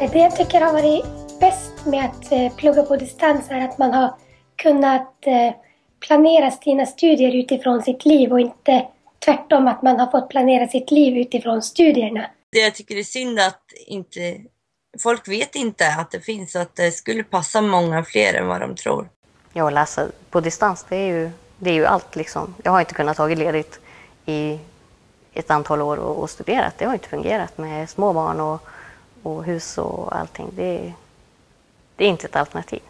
Det jag tycker har varit bäst med att eh, plugga på distans är att man har kunnat eh, planera sina studier utifrån sitt liv och inte tvärtom att man har fått planera sitt liv utifrån studierna. Det jag tycker är synd att inte folk vet inte att det finns och att det skulle passa många fler än vad de tror. Ja, att läsa på distans, det är ju, det är ju allt liksom. Jag har inte kunnat ta ledigt i ett antal år och, och studerat. Det har inte fungerat med små barn och, och hus och allting. Det, det är inte ett alternativ.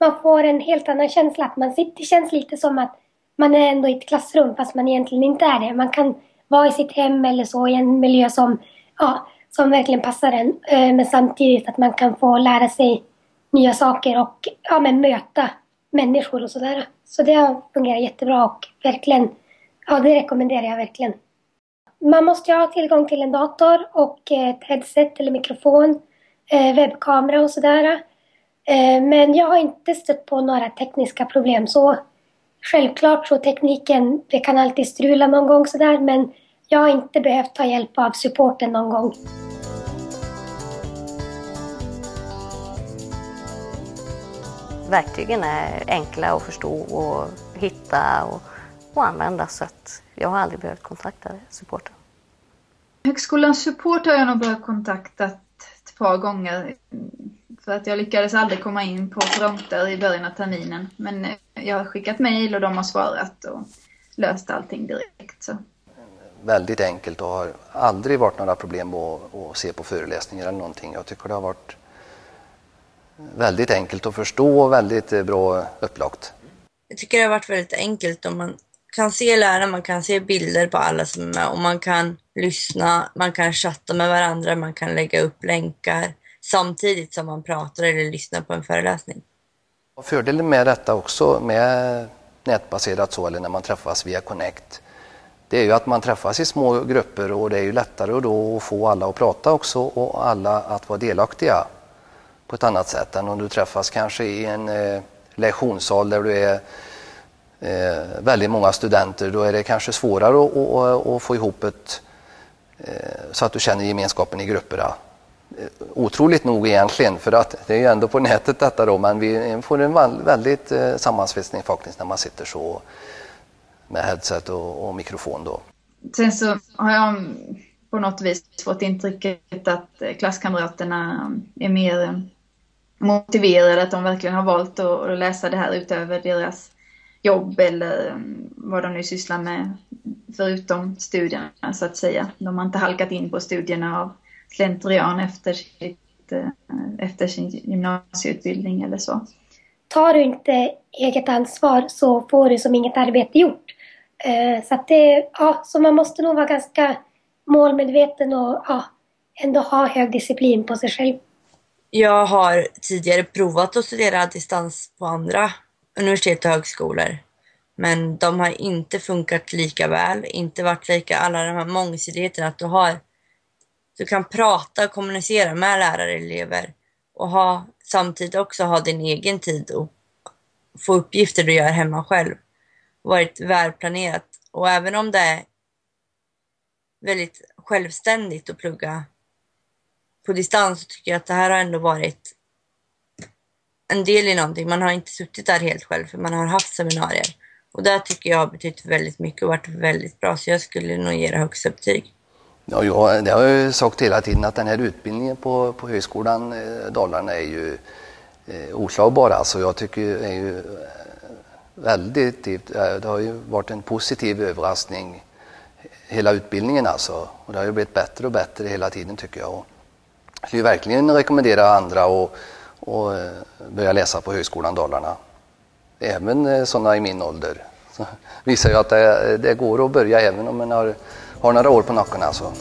Man får en helt annan känsla. Att man sitter, det känns lite som att man är ändå i ett klassrum fast man egentligen inte är det. Man kan vara i sitt hem eller så i en miljö som, ja, som verkligen passar en. Eh, men samtidigt att man kan få lära sig nya saker och ja, men möta människor och sådär. Så det har fungerat jättebra och verkligen, ja det rekommenderar jag verkligen. Man måste ju ha tillgång till en dator och ett headset eller mikrofon, eh, webbkamera och sådär. Eh, men jag har inte stött på några tekniska problem så självklart så tekniken, det kan alltid strula någon gång sådär men jag har inte behövt ta hjälp av supporten någon gång. Verktygen är enkla att förstå och hitta och, och använda så att jag har aldrig behövt kontakta supporten. Högskolans support har jag nog behövt kontakta ett par gånger för att jag lyckades aldrig komma in på fronter i början av terminen. Men jag har skickat mejl och de har svarat och löst allting direkt. Så. Väldigt enkelt och har aldrig varit några problem att, att se på föreläsningar eller någonting. Jag tycker det har varit väldigt enkelt att förstå och väldigt eh, bra upplagt. Jag tycker det har varit väldigt enkelt om man kan se läraren, man kan se bilder på alla som är med och man kan lyssna, man kan chatta med varandra, man kan lägga upp länkar samtidigt som man pratar eller lyssnar på en föreläsning. Fördelen med detta också, med nätbaserat så, eller när man träffas via Connect, det är ju att man träffas i små grupper och det är ju lättare då att få alla att prata också och alla att vara delaktiga på ett annat sätt än om du träffas kanske i en eh, lektionssal där du är eh, väldigt många studenter. Då är det kanske svårare att, att, att få ihop ett eh, så att du känner gemenskapen i grupperna. Eh, otroligt nog egentligen, för att det är ju ändå på nätet detta då, men vi får en väldigt eh, sammansvetsning faktiskt när man sitter så med headset och, och mikrofon då. Sen så har jag mm, på något vis fått intrycket att eh, klasskamraterna mm, är mer mm, motiverade, att de verkligen har valt att läsa det här utöver deras jobb eller vad de nu sysslar med förutom studierna så att säga. De har inte halkat in på studierna av slentrian efter, sitt, eh, efter sin gymnasieutbildning eller så. Tar du inte eget ansvar så får du som inget arbete gjort. Eh, så att det, ja, så man måste nog vara ganska målmedveten och ja, ändå ha hög disciplin på sig själv. Jag har tidigare provat att studera distans på andra universitet och högskolor. Men de har inte funkat lika väl, inte varit lika, alla de här mångsidigheterna att du har, du kan prata och kommunicera med lärare och elever och ha, samtidigt också ha din egen tid och få uppgifter du gör hemma själv. Varit välplanerat och även om det är väldigt självständigt att plugga på distans så tycker jag att det här har ändå varit en del i någonting. Man har inte suttit där helt själv för man har haft seminarier. Och det tycker jag har betytt väldigt mycket och varit väldigt bra så jag skulle nog ge det högsta betyg. Ja, jag, det har jag ju sagt hela tiden att den här utbildningen på, på Högskolan eh, Dalarna är ju eh, oslagbar. Alltså jag tycker är ju eh, väldigt, eh, det har ju varit en positiv överraskning hela utbildningen alltså. Och det har ju blivit bättre och bättre hela tiden tycker jag. Och jag skulle verkligen rekommendera andra att och eh, börja läsa på Högskolan Dalarna. Även eh, sådana i min ålder. Så visar ju att det, det, går att börja även om man har, har några år på nacken alltså.